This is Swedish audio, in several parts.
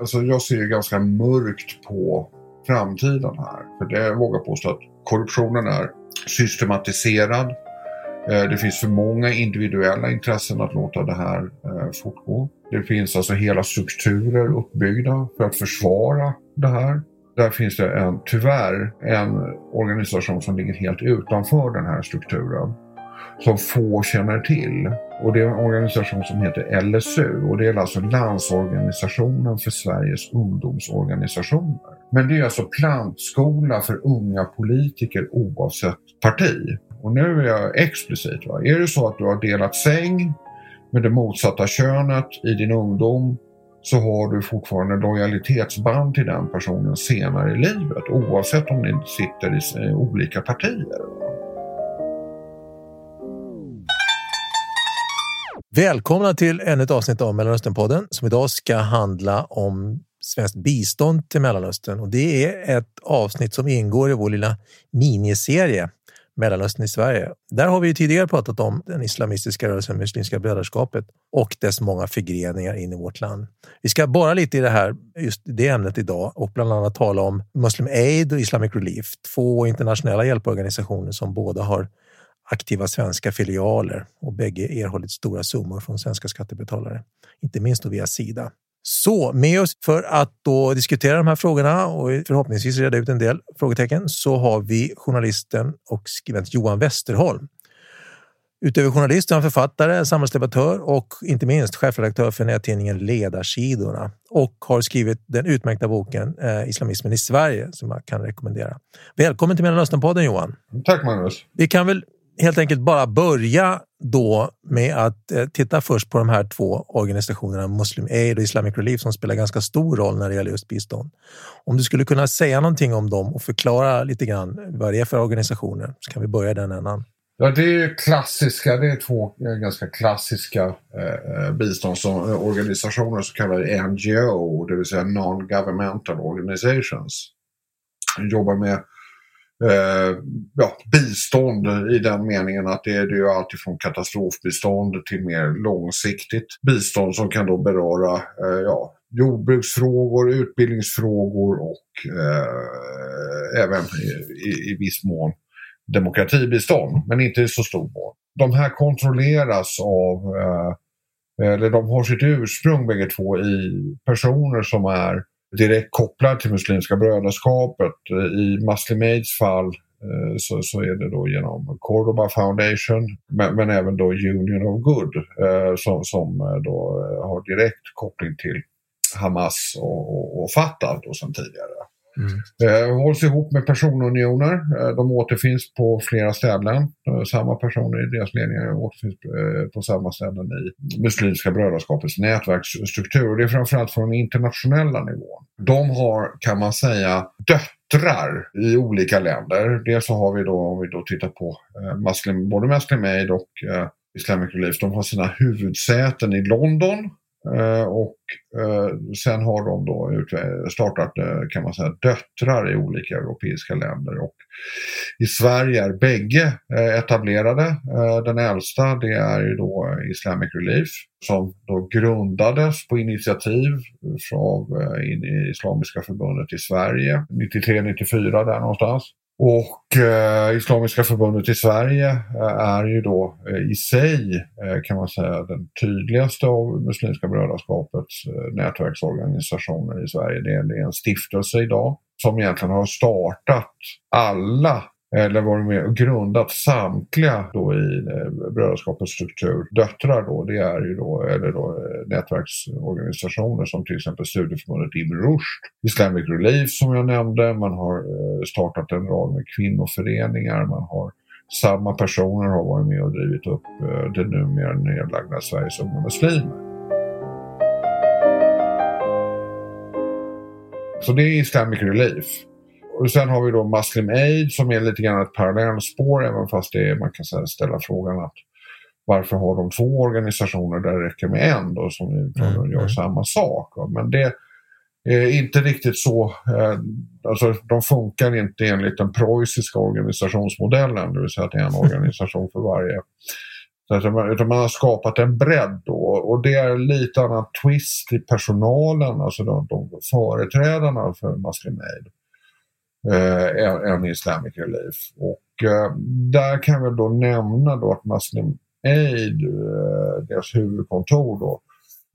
Alltså jag ser ganska mörkt på framtiden här. För det jag vågar påstå att korruptionen är systematiserad. Eh, det finns för många individuella intressen att låta det här eh, fortgå. Det finns alltså hela strukturer uppbyggda för att försvara det här. Där finns det en, tyvärr en organisation som ligger helt utanför den här strukturen. Som få känner till. Och det är en organisation som heter LSU och det är alltså Landsorganisationen för Sveriges ungdomsorganisationer. Men det är alltså plantskola för unga politiker oavsett parti. Och nu är jag explicit. Va? Är det så att du har delat säng med det motsatta könet i din ungdom så har du fortfarande lojalitetsband till den personen senare i livet oavsett om ni sitter i olika partier. Välkomna till ännu ett avsnitt av Mellanösternpodden som idag ska handla om svenskt bistånd till Mellanöstern. Och det är ett avsnitt som ingår i vår lilla miniserie Mellanöstern i Sverige. Där har vi tidigare pratat om den islamistiska rörelsen Muslimska brödraskapet och dess många förgreningar in i vårt land. Vi ska bara lite i det här, just det ämnet idag och bland annat tala om Muslim Aid och Islamic Relief, två internationella hjälporganisationer som båda har aktiva svenska filialer och bägge erhållit stora summor från svenska skattebetalare, inte minst via Sida. Så med oss för att då diskutera de här frågorna och förhoppningsvis reda ut en del frågetecken så har vi journalisten och skribent Johan Westerholm. Utöver journalist är han författare, samhällsdebattör och inte minst chefredaktör för nättidningen Ledarsidorna och har skrivit den utmärkta boken eh, Islamismen i Sverige som jag kan rekommendera. Välkommen till Mellanösternpodden Johan. Tack Magnus. Vi kan väl helt enkelt bara börja då med att eh, titta först på de här två organisationerna, Muslim Aid och Islamic Relief, som spelar ganska stor roll när det gäller just bistånd. Om du skulle kunna säga någonting om dem och förklara lite grann vad det är för organisationer så kan vi börja den ändan. Ja, det är klassiska, det är två eh, ganska klassiska eh, eh, biståndsorganisationer, så kallade NGO, det vill säga Non-Governmental Organizations. De jobbar med eh, ja, bistånd i den meningen att det är, ju alltifrån katastrofbistånd till mer långsiktigt bistånd som kan då beröra eh, ja, jordbruksfrågor, utbildningsfrågor och eh, även i, i, i viss mån demokratibistånd, men inte i så stor mån. De här kontrolleras av, eh, eller de har sitt ursprung bägge två i personer som är direkt kopplad till Muslimska brödraskapet. Eh, I Muslimaids fall eh, så, så är det då genom Cordoba Foundation men, men även då Union of Good eh, som, som eh, då har direkt koppling till Hamas och, och, och Fatah då sedan tidigare. Mm. Eh, hålls ihop med personunioner. Eh, de återfinns på flera ställen. Eh, samma personer i deras ledningar återfinns på samma ställen i Muslimska brödraskapets nätverksstruktur. Det är framförallt från den internationella nivån. De har, kan man säga, döttrar i olika länder. Dels så har vi då, om vi då tittar på Muslim, både Muslim Aid och Islamic Relief, de har sina huvudsäten i London Eh, och eh, sen har de då startat eh, kan man säga döttrar i olika europeiska länder och i Sverige är bägge etablerade. Den äldsta det är ju då Islamic Relief som då grundades på initiativ av Islamiska förbundet i Sverige 93-94 där någonstans. Och eh, Islamiska förbundet i Sverige eh, är ju då eh, i sig eh, kan man säga den tydligaste av Muslimska brödraskapets eh, nätverksorganisationer i Sverige. Det är, det är en stiftelse idag som egentligen har startat alla eller varit med och grundat samtliga då i eh, brödraskapets struktur. Döttrar då, det är ju då, eller då eh, nätverksorganisationer som till exempel Studieförbundet Ibn Rushd, Islamic Relief som jag nämnde, man har eh, startat en rad med kvinnoföreningar, man har samma personer har varit med och drivit upp det numera nedlagda Sveriges Unga Muslimer. Så det är Islamic Relief. Och sen har vi då Muslim Aid som är lite grann ett parallellspår även fast det är, man kan ställa frågan att varför har de två organisationer där det räcker med en då som mm. gör mm. samma sak. Men det är inte riktigt så, eh, alltså de funkar inte enligt den preussiska organisationsmodellen, det vill säga att det är en organisation för varje utan man har skapat en bredd då, och det är lite annan twist i personalen, alltså de, de företrädarna för Muslim Aid eh, än Islamic Relief. Och eh, där kan vi då nämna då att Muslim Aid, eh, deras huvudkontor då,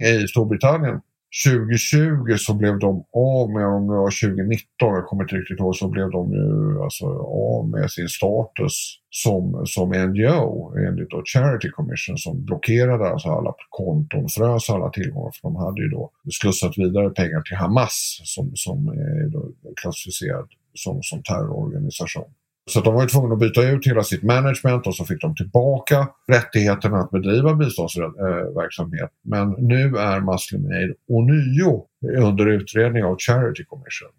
i Storbritannien 2020 så blev de av med, om det var 2019, jag kommer inte riktigt ihåg, så blev de ju alltså av med sin status som, som NGO enligt då Charity Commission som blockerade alltså alla konton, frös alla tillgångar för de hade ju då slussat vidare pengar till Hamas som, som är klassificerad som, som terrororganisation. Så de var tvungna att byta ut hela sitt management och så fick de tillbaka rättigheterna att bedriva biståndsverksamhet. Men nu är Muslim Aid ånyo under utredning av Charity Commission.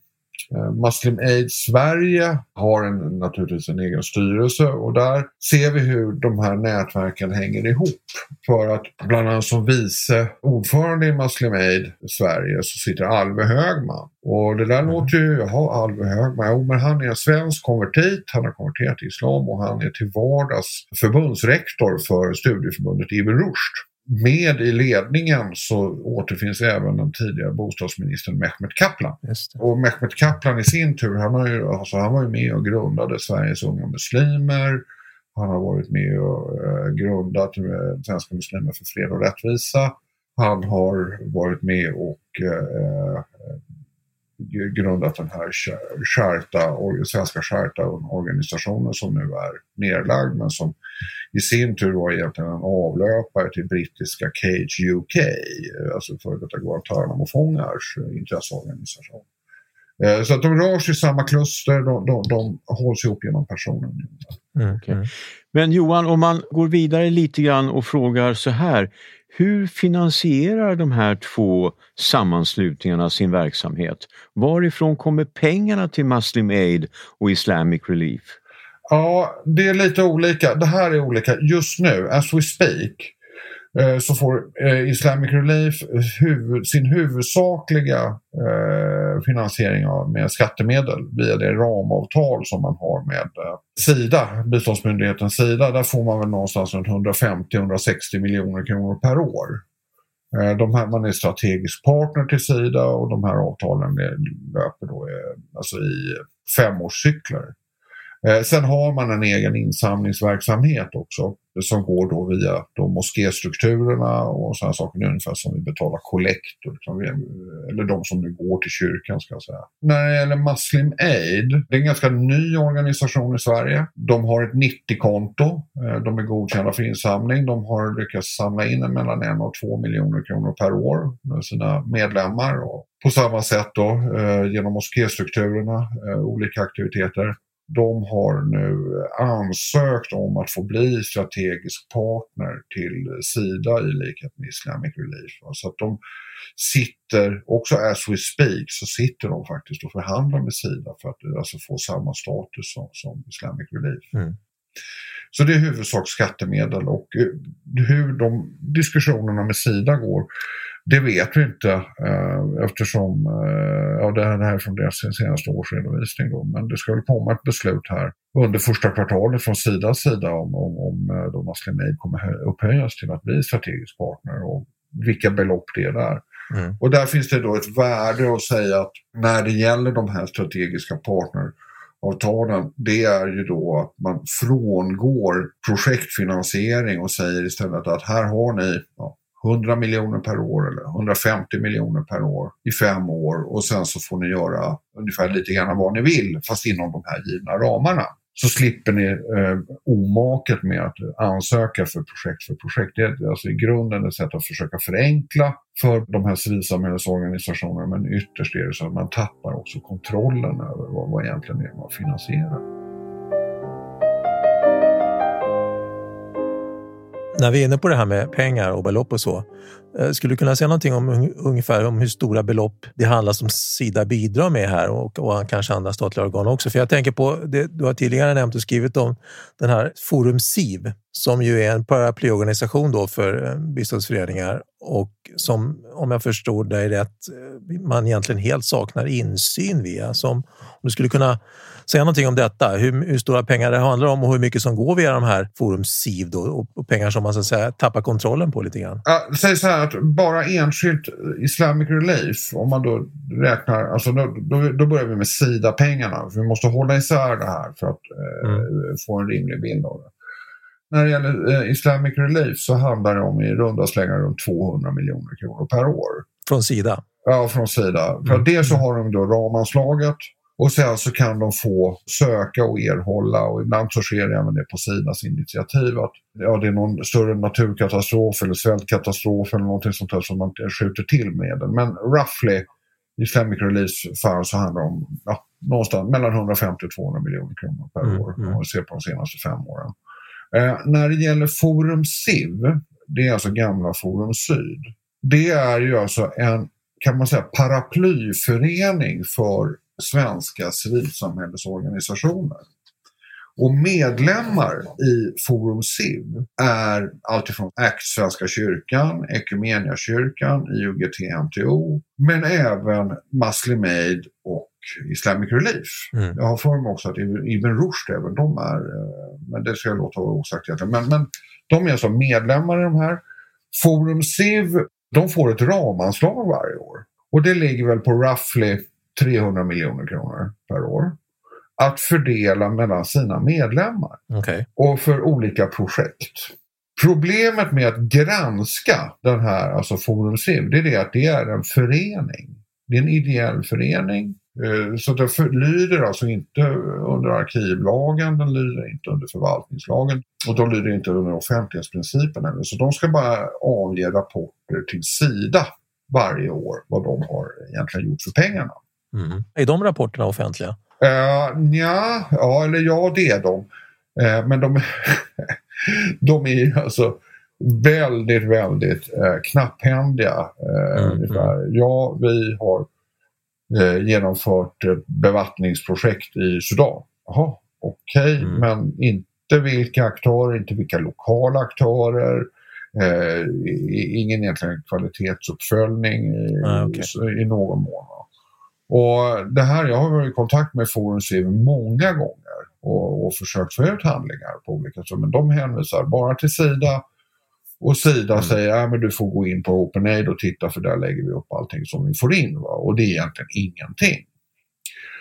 Eh, Muslim Aid Sverige har en, naturligtvis en egen styrelse och där ser vi hur de här nätverken hänger ihop. För att bland annat som vice ordförande i Muslim Aid Sverige så sitter Alve Högman. Och det där mm. låter ju, jaha Alve Högman, jo men han är en svensk konvertit, han har konverterat till islam och han är till vardags förbundsrektor för studieförbundet Ibn Rushd med i ledningen så återfinns även den tidigare bostadsministern Mehmet Kaplan. Och Mehmet Kaplan i sin tur, han, har ju, alltså han var ju med och grundade Sveriges unga muslimer. Han har varit med och eh, grundat eh, Svenska muslimer för fred och rättvisa. Han har varit med och eh, grundat den här skärta, svenska skärta organisationen som nu är nedlagd men som i sin tur var egentligen en avlöpare till brittiska Cage UK, alltså före detta Guantánamo-fångars intresseorganisation. Eh, så att de rör sig i samma kluster, de, de, de hålls ihop genom personen. Mm, okay. Men Johan, om man går vidare lite grann och frågar så här. Hur finansierar de här två sammanslutningarna sin verksamhet? Varifrån kommer pengarna till Muslim Aid och Islamic Relief? Ja, det är lite olika. Det här är olika. Just nu, as we speak, eh, Eh, så får eh, Islamic Relief huvud, sin huvudsakliga eh, finansiering av, med skattemedel via det ramavtal som man har med eh, Sida, biståndsmyndigheten Sida. Där får man väl någonstans runt 150-160 miljoner kronor per år. Eh, de här, man är strategisk partner till Sida och de här avtalen löper då alltså i femårscykler. Eh, sen har man en egen insamlingsverksamhet också som går då via de moskéstrukturerna och sådana saker, ungefär som vi betalar kollekt, liksom eller de som nu går till kyrkan ska jag säga. När det gäller Muslim Aid, det är en ganska ny organisation i Sverige. De har ett 90-konto, eh, de är godkända för insamling, de har lyckats samla in mellan en och två miljoner kronor per år med sina medlemmar. Och på samma sätt då eh, genom moskéstrukturerna, olika aktiviteter de har nu ansökt om att få bli strategisk partner till Sida i likhet med Islamic Relief. Så att de sitter, också as we speak, så sitter de faktiskt och förhandlar med Sida för att alltså, få samma status som, som Islamic Relief. Mm. Så det är huvudsak skattemedel och eh, hur de diskussionerna med Sida går det vet vi inte eh, eftersom eh, ja, det här är från deras senaste årsredovisning. Då, men det ska väl komma ett beslut här under första kvartalet från Sidas sida om, om, om då Muslim Aid kommer upphöjas till att bli strategisk partner och vilka belopp det är där. Mm. Och där finns det då ett värde att säga att när det gäller de här strategiska partneravtalen, det är ju då att man frångår projektfinansiering och säger istället att här har ni ja, 100 miljoner per år eller 150 miljoner per år i fem år och sen så får ni göra ungefär lite grann vad ni vill fast inom de här givna ramarna. Så slipper ni eh, omaket med att ansöka för projekt för projekt. Det är alltså i grunden ett sätt att försöka förenkla för de här civilsamhällesorganisationerna men ytterst är det så att man tappar också kontrollen över vad, vad egentligen är man finansierar. När vi är inne på det här med pengar och belopp och så, eh, skulle du kunna säga någonting om ungefär om hur stora belopp det handlar som Sida bidrar med här och, och kanske andra statliga organ också? För jag tänker på det du har tidigare nämnt och skrivit om den här Forum SIV som ju är en paraplyorganisation då för eh, biståndsföreningar och som, om jag förstår dig rätt, man egentligen helt saknar insyn via. Som, om du skulle kunna säga någonting om detta, hur, hur, stora pengar det handlar om och hur mycket som går via de här Forum SIV då, och, och, pengar som man så att säga, tappar kontrollen på lite grann? Ja, säg så här att bara enskilt Islamic Relief, om man då räknar, alltså då, då, då börjar vi med Sida-pengarna. Vi måste hålla isär det här för att eh, mm. få en rimlig bild av det. När det gäller eh, Islamic Relief så handlar det om i runda slängar runt 200 miljoner kronor per år. Från Sida? Ja, från Sida. Mm. För dels så har de då ramanslaget och sen så kan de få söka och erhålla och ibland så sker det även det på Sidas initiativ att ja, det är någon större naturkatastrof eller svältkatastrof eller någonting sånt där som man skjuter till medel. Men roughly i Islamic Release fall så handlar det om ja, någonstans mellan 150 och 200 miljoner kronor per mm, år mm. om vi ser på de senaste fem åren. Eh, när det gäller Forum SIV, det är alltså gamla Forum Syd. Det är ju alltså en kan man säga paraplyförening för svenska civilsamhällesorganisationer. Och medlemmar i Forum SIV är alltifrån ACT Svenska kyrkan, Ekumeniakyrkan, IOGT-NTO, men även Muslim Aid och Islamic Relief. Mm. Jag har för mig också att Ibn Rushd även de är, eh, men det ska jag låta vara osagt egentligen. Men, men de är alltså medlemmar i de här. Forum SIV, de får ett ramanslag varje år och det ligger väl på roughly 300 miljoner kronor per år att fördela mellan sina medlemmar okay. och för olika projekt. Problemet med att granska den här, alltså Forum SIV, det är det att det är en förening. Det är en ideell förening. Eh, så den lyder alltså inte under arkivlagen, den lyder inte under förvaltningslagen och de lyder inte under offentlighetsprincipen heller. Så de ska bara avge rapporter till Sida varje år vad de har egentligen gjort för pengarna. Mm. Är de rapporterna offentliga? Uh, nja, ja, eller ja, det är de. Uh, men de, de är alltså väldigt, väldigt uh, knapphändiga. Uh, mm. Ja, vi har uh, genomfört bevattningsprojekt i Sudan. Jaha, okej, okay, mm. men inte vilka aktörer, inte vilka lokala aktörer. Eh, ingen egentligen kvalitetsuppföljning i, ah, okay. i någon mån. Och det här, jag har varit i kontakt med Forum Civ många gånger och, och försökt få ut handlingar på olika sätt men de hänvisar bara till Sida och Sida mm. säger att ja, du får gå in på OpenAid och titta för där lägger vi upp allting som vi får in. Va? Och det är egentligen ingenting.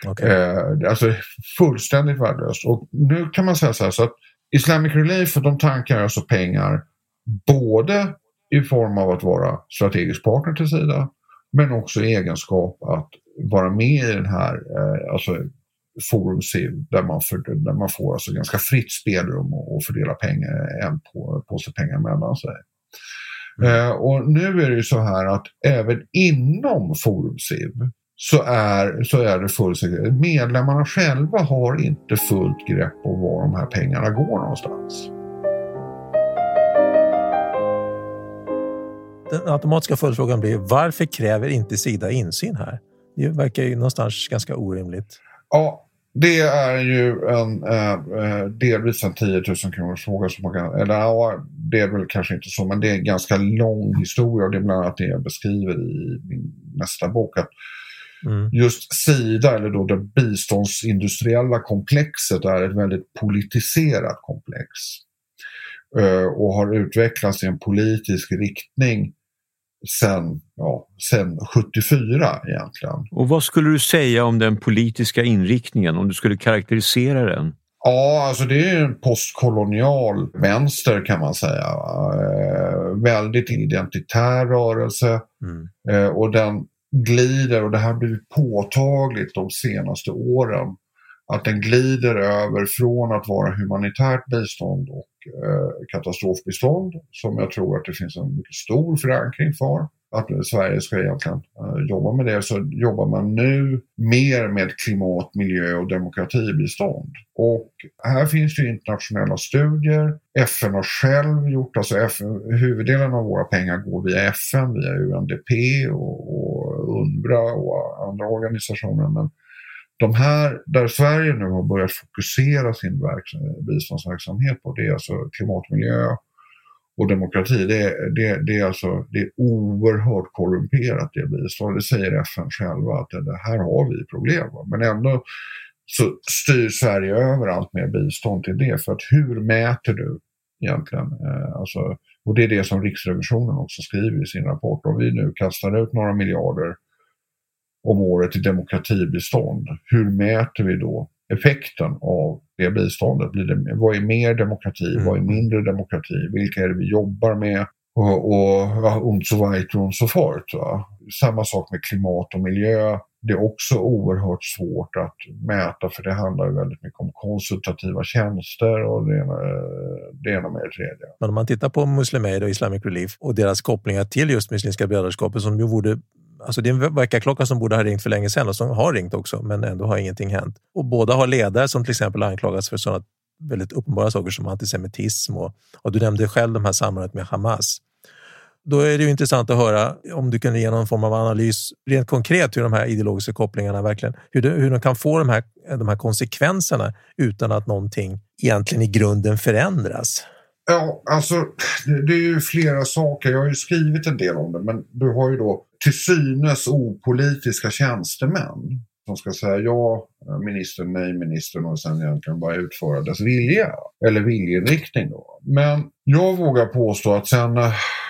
Okay. Eh, alltså fullständigt värdelöst. Och nu kan man säga så här så att Islamic Relief de tankar alltså pengar både i form av att vara strategisk partner till Sida men också i egenskap att vara med i den här eh, alltså, Forum där man, för, där man får alltså ganska fritt spelrum och, fördela pengar, en på, påse pengar mellan sig. Mm. Eh, och nu är det ju så här att även inom Forum så är, så är det fullständigt, medlemmarna själva har inte fullt grepp om var de här pengarna går någonstans. Den automatiska följdfrågan blir varför kräver inte Sida insyn här? Det verkar ju någonstans ganska orimligt. Ja, det är ju en, eh, delvis en 10 000 kronors fråga. Som man kan, eller ja, det är väl kanske inte så, men det är en ganska lång historia och det är bland annat det jag beskriver i min nästa bok. Att mm. Just Sida, eller då det biståndsindustriella komplexet, är ett väldigt politiserat komplex. Eh, och har utvecklats i en politisk riktning sen, ja, sen 74 egentligen. Och vad skulle du säga om den politiska inriktningen, om du skulle karaktärisera den? Ja, alltså det är en postkolonial vänster kan man säga. Eh, väldigt identitär rörelse mm. eh, och den glider och det här blivit påtagligt de senaste åren att den glider över från att vara humanitärt bistånd och Eh, katastrofbistånd som jag tror att det finns en mycket stor förankring för. Att Sverige ska egentligen eh, jobba med det så jobbar man nu mer med klimat, miljö och demokratibistånd. Och här finns det internationella studier. FN har själv gjort, alltså FN, huvuddelen av våra pengar går via FN, via UNDP och, och UNRWA och andra organisationer. Men de här, där Sverige nu har börjat fokusera sin biståndsverksamhet på, det är alltså klimatmiljö och demokrati, det, det, det, är alltså, det är oerhört korrumperat det biståndet. Det säger FN själva att det, här har vi problem. Men ändå så styr Sverige över allt mer bistånd till det. För att hur mäter du egentligen? Eh, alltså, och det är det som Riksrevisionen också skriver i sin rapport. Om vi nu kastar ut några miljarder om året till demokratibistånd, hur mäter vi då effekten av det biståndet? Blir det, vad är mer demokrati? Mm. Vad är mindre demokrati? Vilka är det vi jobbar med? Och, och und so weiter und so fort. Va? Samma sak med klimat och miljö. Det är också oerhört svårt att mäta för det handlar ju väldigt mycket om konsultativa tjänster och det ena, det ena med det tredje. Men om man tittar på Muslim Aid och Islamic Relief och deras kopplingar till just Muslimska brödraskapet som ju borde Alltså det är en väckarklocka som borde ha ringt för länge sedan och som har ringt också, men ändå har ingenting hänt. Och båda har ledare som till exempel anklagas för sådana väldigt uppenbara saker som antisemitism och, och du nämnde själv de här samarbetet med Hamas. Då är det ju intressant att höra om du kunde ge någon form av analys rent konkret hur de här ideologiska kopplingarna verkligen, hur, det, hur de kan få de här, de här konsekvenserna utan att någonting egentligen i grunden förändras. Ja, alltså det är ju flera saker. Jag har ju skrivit en del om det, men du har ju då till synes opolitiska tjänstemän som ska säga ja ministern, nej ministern och sen egentligen bara utföra dess vilja eller viljeinriktning. Då. Men jag vågar påstå att sen,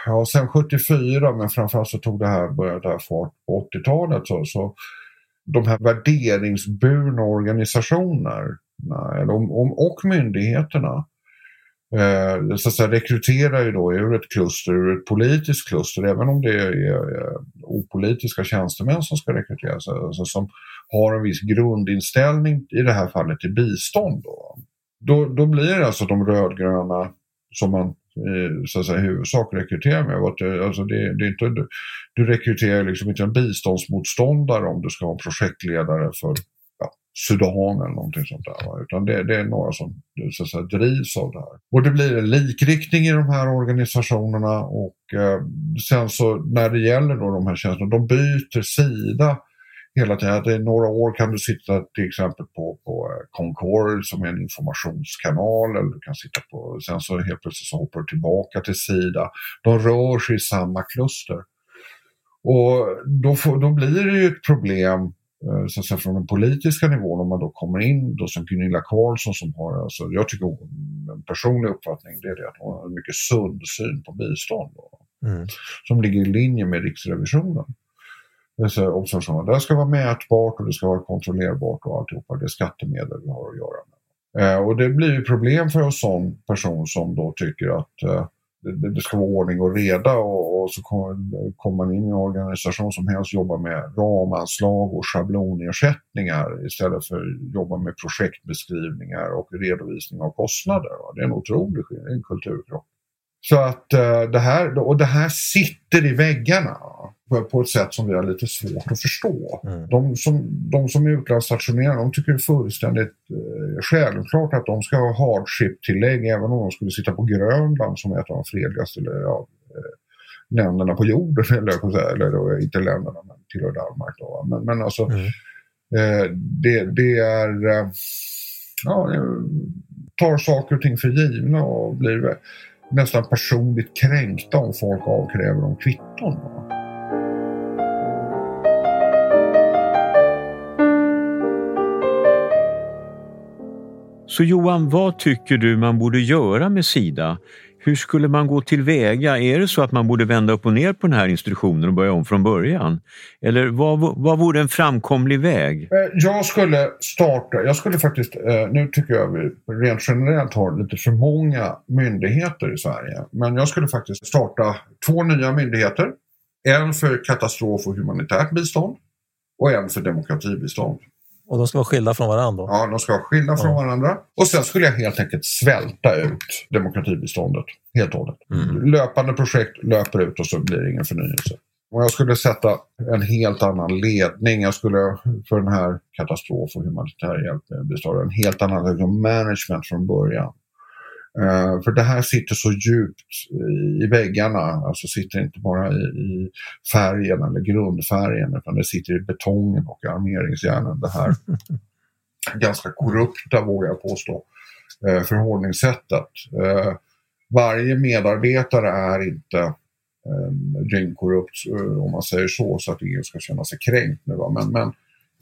ja, sen 74, men framförallt så tog det här, började det här fart på 80-talet, så, så de här värderingsburna organisationerna och myndigheterna eh, så att säga, rekryterar ju då ur ett kluster, ur ett politiskt kluster, även om det är eh, opolitiska tjänstemän som ska rekryteras, alltså, som har en viss grundinställning, i det här fallet till bistånd. Då, då, då blir det alltså de rödgröna som man eh, så att säga, i huvudsak rekryterar med. Eh, alltså det, det är inte, du, du rekryterar liksom inte en biståndsmotståndare om du ska ha en projektledare för Sudan eller någonting sånt där. Va? Utan det, det, är några som så att säga, drivs av det här. Och det blir en likriktning i de här organisationerna och eh, sen så när det gäller då de här tjänsterna, de byter sida hela tiden. Det är några år kan du sitta till exempel på, på eh, Concord som är en informationskanal eller du kan sitta på, sen så helt plötsligt så hoppar du tillbaka till Sida. De rör sig i samma kluster. Och då, får, då blir det ju ett problem så att säga, från den politiska nivån om man då kommer in då som Gunilla Carlsson som har, alltså, jag tycker en personlig uppfattning det är det att hon har en mycket sund syn på bistånd. Mm. Som ligger i linje med Riksrevisionen. Observationer. Det ska vara mätbart och det ska vara kontrollerbart och alltihopa. Det är skattemedel vi har att göra med. Eh, och det blir ju problem för en sån person som då tycker att eh, det, det, ska vara ordning och reda och, och så kommer kom man in i en organisation som helst jobbar med ramanslag och schablonersättningar istället för att jobba med projektbeskrivningar och redovisning av kostnader. Det är en otrolig en kulturkrock. Så att eh, det här, och det här sitter i väggarna på ett sätt som vi har lite svårt att förstå. Mm. De, som, de som är utlandsstationerade de tycker det är fullständigt eh, självklart att de ska ha hardship-tillägg även om de skulle sitta på Grönland som är ett av de fredligaste ja, eh, länderna på jorden. Eller, på, eller inte länderna, men tillhör Danmark. Då, men, men alltså, mm. eh, det, det, är... Eh, ja, tar saker och ting för givna och blir nästan personligt kränkta om folk avkräver dem kvitton. Så Johan, vad tycker du man borde göra med Sida? Hur skulle man gå tillväga? Är det så att man borde vända upp och ner på den här institutionen och börja om från början? Eller vad, vad vore en framkomlig väg? Eh, jag skulle starta, jag skulle faktiskt, eh, nu tycker jag vi rent generellt har lite för många myndigheter i Sverige, men jag skulle faktiskt starta två nya myndigheter. En för katastrof och humanitärt bistånd och en för demokratibistånd. Och de ska vara skilda från varandra? Ja, de ska vara skilda från varandra. Och sen skulle jag helt enkelt svälta ut demokratibiståndet helt och hållet. Mm. Löpande projekt löper ut och så blir det ingen förnyelse. Och jag skulle sätta en helt annan ledning. Jag skulle för den här katastrof och humanitär hjälp bestå en helt annan management från början. Uh, för det här sitter så djupt i väggarna, alltså sitter inte bara i, i, färgen eller grundfärgen utan det sitter i betongen och armeringsjärnen. Det här ganska korrupta, vågar jag påstå, uh, förhållningssättet. Uh, varje medarbetare är inte eh, dyngkorrupt om man säger så, så att ingen ska känna sig kränkt nu. Va? Men, men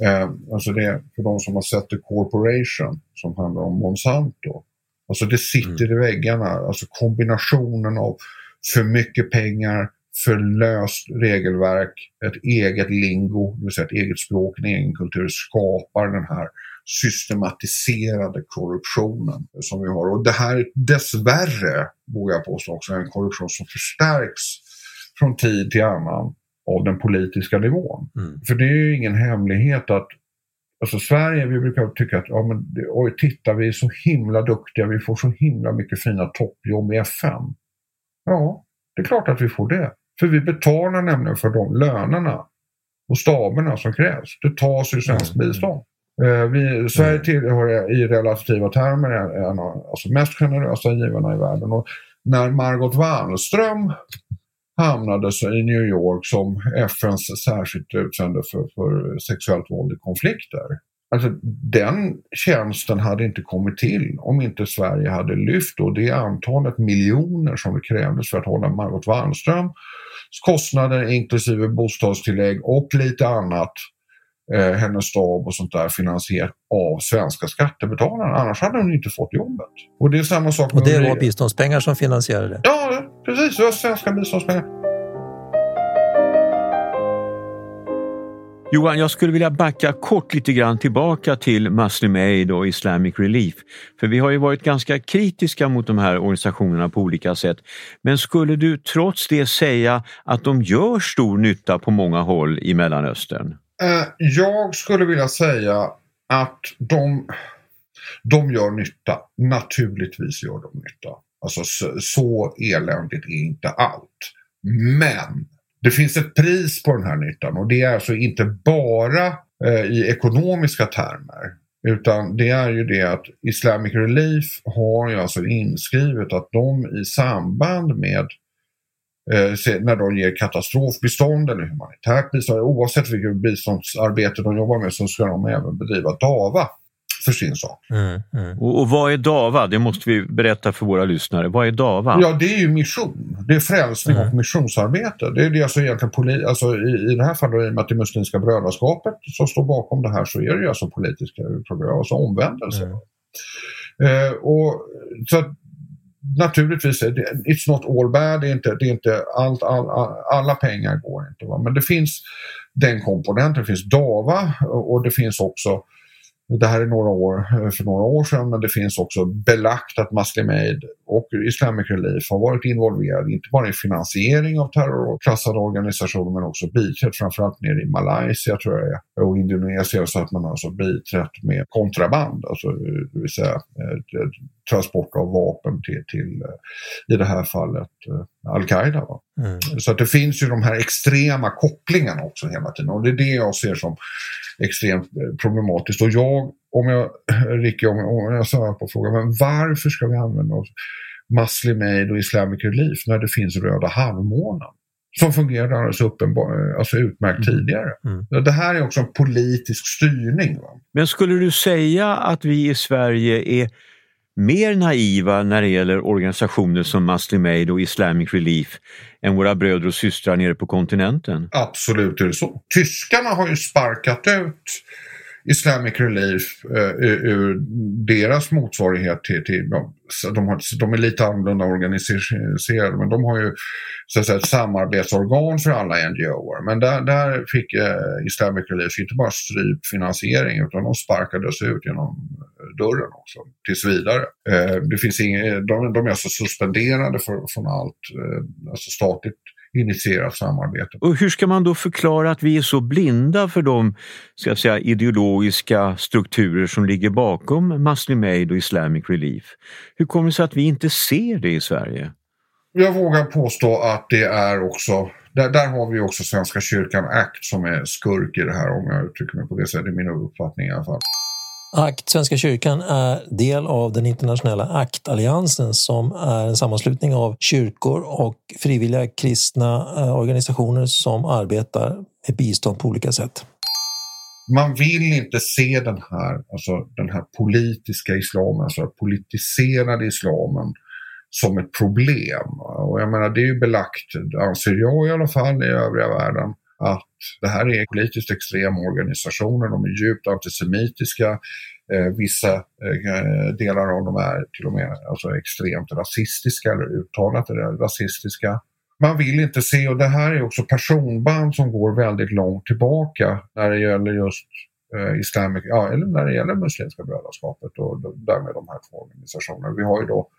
eh, alltså det, för de som har sett The Corporation som handlar om Monsanto. Alltså det sitter mm. i väggarna, alltså kombinationen av för mycket pengar, för löst regelverk, ett eget lingo, det vill säga ett eget språk, en egen kultur skapar den här systematiserade korruptionen som vi har. Och det här dessvärre, vågar jag påstå också, är en korruption som förstärks från tid till annan av den politiska nivån. Mm. För det är ju ingen hemlighet att Alltså Sverige, vi brukar tycka att ja, men, oj, titta, vi är så himla duktiga, vi får så himla mycket fina toppjobb i FN. Ja, det är klart att vi får det. För vi betalar nämligen för de lönerna och staberna som krävs. Det tas ur svensk mm. bistånd. Eh, vi, Sverige mm. tillhör i relativa termer en av alltså mest generösa givarna i världen. Och när Margot Wallström hamnade i New York som FNs särskilt utsände för, för sexuellt våld i konflikter. Alltså, den tjänsten hade inte kommit till om inte Sverige hade lyft då det antalet miljoner som det krävdes för att hålla Margot Wallströms kostnader inklusive bostadstillägg och lite annat eh, hennes stab och sånt där finansierat av svenska skattebetalare. Annars hade hon inte fått jobbet. Och det är samma sak Och det var biståndspengar som finansierade det? Ja, precis. Det var svenska biståndspengar. Johan, jag skulle vilja backa kort lite grann tillbaka till Muslim Aid och Islamic Relief. För vi har ju varit ganska kritiska mot de här organisationerna på olika sätt. Men skulle du trots det säga att de gör stor nytta på många håll i Mellanöstern? Eh, jag skulle vilja säga att de, de gör nytta. Naturligtvis gör de nytta. Alltså så, så eländigt är inte allt. Men det finns ett pris på den här nyttan och det är alltså inte bara eh, i ekonomiska termer. Utan det är ju det att Islamic Relief har ju alltså inskrivet att de i samband med eh, när de ger katastrofbistånd eller humanitärt bistånd, oavsett vilket biståndsarbete de jobbar med så ska de även bedriva DAVA för sin sak. Mm, mm. Och, och, vad är DAVA? Det måste vi berätta för våra lyssnare. Vad är DAVA? Ja, det är ju mission. Det är frälsning mm. och missionsarbete. Det är det alltså egentligen poli alltså i, i det här fallet, i och med att det Muslimska brödraskapet som står bakom det här, så är det ju alltså politiska program, alltså omvändelse. Mm. Eh, och, så naturligtvis, är det, it's not all bad, det är inte, det är inte allt, all, all, alla pengar går inte. Va? Men det finns den komponenten, det finns DAVA och det finns också det här är några år, för några år sedan men det finns också belagt att Muslim Aid och Islamic Relief har varit involverade inte bara i finansiering av terrorklassade organisationer men också biträtt framförallt nere i Malaysia tror jag och Indonesien så att man alltså biträtt med kontraband, alltså det vill säga eh, transport av vapen till, till i det här fallet Al-Qaida. Mm. Så att det finns ju de här extrema kopplingarna också hela tiden och det är det jag ser som extremt eh, problematiskt. Och jag, om jag, Ricky, om jag, om jag svarar på frågan, men varför ska vi använda oss Muslim Aid och Islamic Relief när det finns Röda halvmånen? Som fungerade alldeles uppenbar, alltså utmärkt mm. tidigare. Mm. Det här är också en politisk styrning. Va? Men skulle du säga att vi i Sverige är mer naiva när det gäller organisationer som Muslim Aid och Islamic Relief än våra bröder och systrar nere på kontinenten? Absolut är det så. Tyskarna har ju sparkat ut Islamic Relief eh, ur deras motsvarighet till, till de, de, har, de är lite annorlunda organiserade men de har ju så att säga, ett samarbetsorgan för alla NGOer. Men där, där fick eh, Islamic Relief inte bara strypt finansiering utan de sparkades ut genom dörren också tills vidare. Eh, det finns inget, de, de är alltså suspenderade för, från allt eh, alltså statligt initierat samarbete. Och hur ska man då förklara att vi är så blinda för de ska jag säga, ideologiska strukturer som ligger bakom Muslim Aid och Islamic Relief? Hur kommer det sig att vi inte ser det i Sverige? Jag vågar påstå att det är också där, där har vi också Svenska kyrkan Act som är skurk i det här om jag uttrycker mig på det sättet, det är min uppfattning i alla fall. ACT, Svenska kyrkan, är del av den internationella ACT-alliansen som är en sammanslutning av kyrkor och frivilliga kristna eh, organisationer som arbetar med bistånd på olika sätt. Man vill inte se den här, alltså den här politiska islamen, alltså politiserade islamen som ett problem. Och jag menar det är ju belagt, anser jag i alla fall, i övriga världen att det här är politiskt extrema organisationer, de är djupt antisemitiska. Eh, vissa eh, delar av dem är till och med alltså, extremt rasistiska eller uttalat rasistiska. Man vill inte se, och det här är också personband som går väldigt långt tillbaka när det gäller just eh, Islamic, ja, eller när det gäller Muslimska brödraskapet och därmed de här två organisationerna. Vi har ju då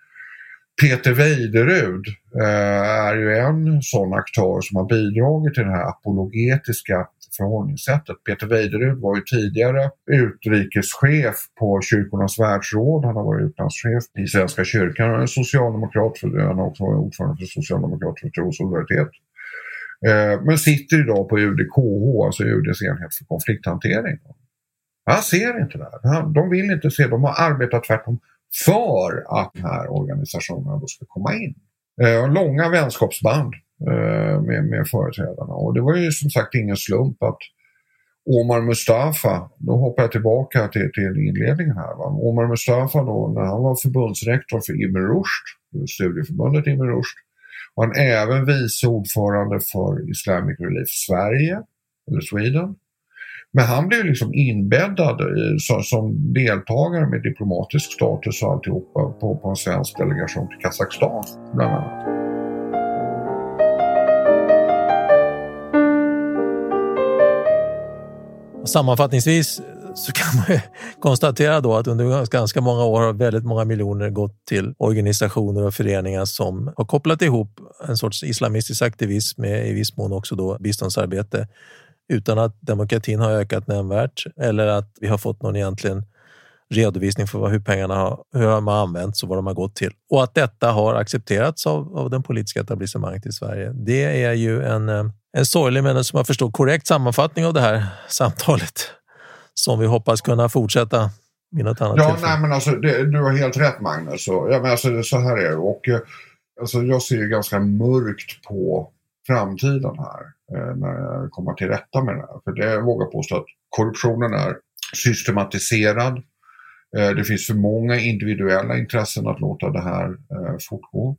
Peter Weiderud eh, är ju en sån aktör som har bidragit till det här apologetiska förhållningssättet. Peter Weiderud var ju tidigare utrikeschef på Kyrkornas världsråd. Han har varit utlandschef i Svenska kyrkan. Han är socialdemokrat, för, han har också varit ordförande för Socialdemokraterna för tro och solidaritet. Eh, men sitter idag på UDKH, alltså UDs enhet för konflikthantering. Han ser inte det här. De vill inte se, de har arbetat tvärtom för att de här organisationerna då ska komma in. Eh, långa vänskapsband eh, med, med företrädarna och det var ju som sagt ingen slump att Omar Mustafa, då hoppar jag tillbaka till, till inledningen här. Va? Omar Mustafa då, när han var förbundsrektor för Ibn Rushd, studieförbundet Ibn Rushd, var han även vice ordförande för Islamic Relief Sverige, eller Sweden. Men han blev liksom inbäddad eh, som, som deltagare med diplomatisk status och alltihopa på, på en svensk delegation till Kazakstan bland annat. Sammanfattningsvis så kan man konstatera då att under ganska många år har väldigt många miljoner gått till organisationer och föreningar som har kopplat ihop en sorts islamistisk aktivism med i viss mån också då biståndsarbete utan att demokratin har ökat nämnvärt eller att vi har fått någon egentligen redovisning för hur pengarna har, hur de har använts och vad de har gått till. Och att detta har accepterats av, av den politiska etablissemanget i Sverige. Det är ju en, eh, en sorglig men som jag förstår korrekt sammanfattning av det här samtalet som vi hoppas kunna fortsätta vid något annat ja, tillfälle. Nej, men alltså, det, du har helt rätt Magnus. Så, ja, men alltså, så här är det. Och, eh, alltså, jag ser ju ganska mörkt på framtiden här eh, när jag kommer till rätta med det här. För det jag vågar påstå att korruptionen är systematiserad. Eh, det finns för många individuella intressen att låta det här eh, fortgå.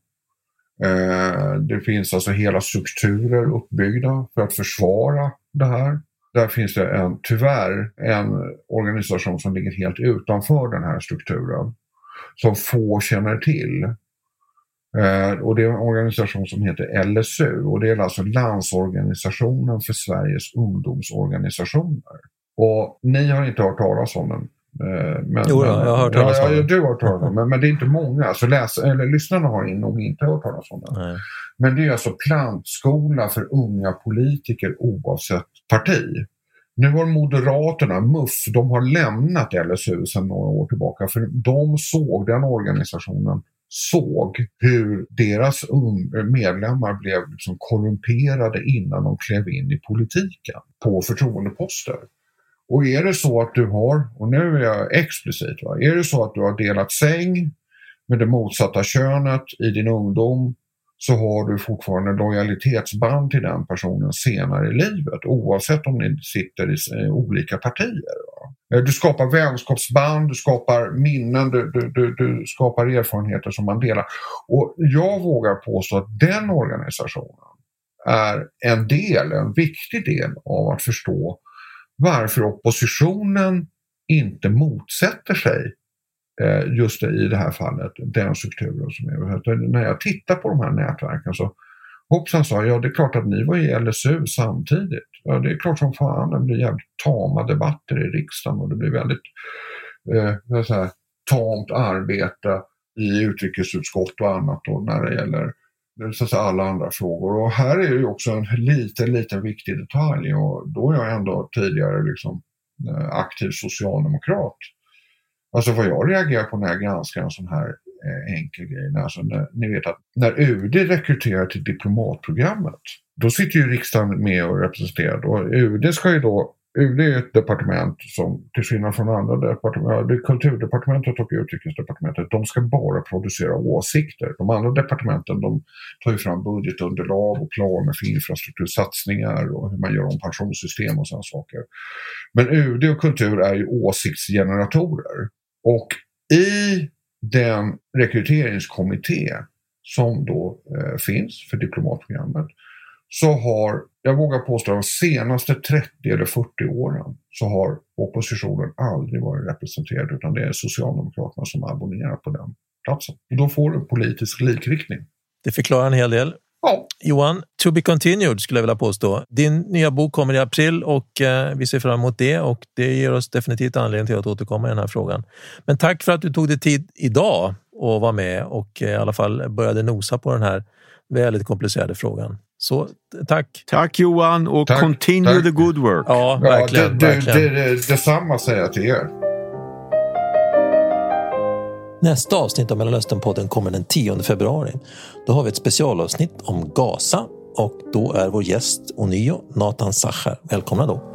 Eh, det finns alltså hela strukturer uppbyggda för att försvara det här. Där finns det en, tyvärr en organisation som ligger helt utanför den här strukturen. Som få känner till. Eh, och det är en organisation som heter LSU och det är alltså Landsorganisationen för Sveriges ungdomsorganisationer. Och ni har inte hört talas om den. Eh, men, jo, jag har hört talas om den. Ja, du har hört talas om den, men, det är inte många. Alltså läs, eller, lyssnarna har nog inte hört talas om den. Nej. Men det är alltså plantskola för unga politiker oavsett parti. Nu har Moderaterna, MUF, de har lämnat LSU sedan några år tillbaka för de såg den organisationen såg hur deras medlemmar blev liksom korrumperade innan de klev in i politiken på förtroendeposter. Och är det så att du har, och nu är jag explicit, va? är det så att du har delat säng med det motsatta könet i din ungdom så har du fortfarande lojalitetsband till den personen senare i livet oavsett om ni sitter i eh, olika partier. Va? Eh, du skapar vänskapsband, du skapar minnen, du, du, du, du, skapar erfarenheter som man delar. Och jag vågar påstå att den organisationen är en del, en viktig del av att förstå varför oppositionen inte motsätter sig Eh, just i det här fallet, den strukturen som är. När jag tittar på de här nätverken så hoppsan sa ja det är klart att ni var i LSU samtidigt. Ja, det är klart som fan det blir jävligt tama debatter i riksdagen och det blir väldigt eh, så här, tamt arbete i utrikesutskott och annat då när det gäller eh, så att säga, alla andra frågor. Och här är ju också en liten, liten viktig detalj och då är jag ändå tidigare liksom eh, aktiv socialdemokrat. Alltså vad jag reagerar på när jag granskar en sån här eh, enkel grej. Alltså när, ni vet att när UD rekryterar till diplomatprogrammet, då sitter ju riksdagen med och representerar. Och UD ska ju då UD är ett departement som till skillnad från andra departement, det kulturdepartementet och utrikesdepartementet, de ska bara producera åsikter. De andra departementen de tar ju fram budgetunderlag och planer för infrastruktursatsningar och hur man gör om pensionssystem och sådana saker. Men UD och kultur är ju åsiktsgeneratorer. Och i den rekryteringskommitté som då eh, finns för diplomatprogrammet så har, jag vågar påstå de senaste 30 eller 40 åren så har oppositionen aldrig varit representerad utan det är Socialdemokraterna som abonnerar på den platsen. Och då får du politisk likriktning. Det förklarar en hel del. Ja. Johan, to be continued skulle jag vilja påstå. Din nya bok kommer i april och eh, vi ser fram emot det och det ger oss definitivt anledning till att återkomma i den här frågan. Men tack för att du tog dig tid idag att vara med och eh, i alla fall började nosa på den här väldigt komplicerade frågan. Så tack! Tack Johan och Tack, continue tack. the good work. Ja, verkligen. ja, det, det, verkligen. det, det, detsamma säger jag till er. Nästa avsnitt av Mellanösternpodden kommer den 10 februari. Då har vi ett specialavsnitt om Gaza och då är vår gäst ånyo Nathan Sacher. Välkomna då!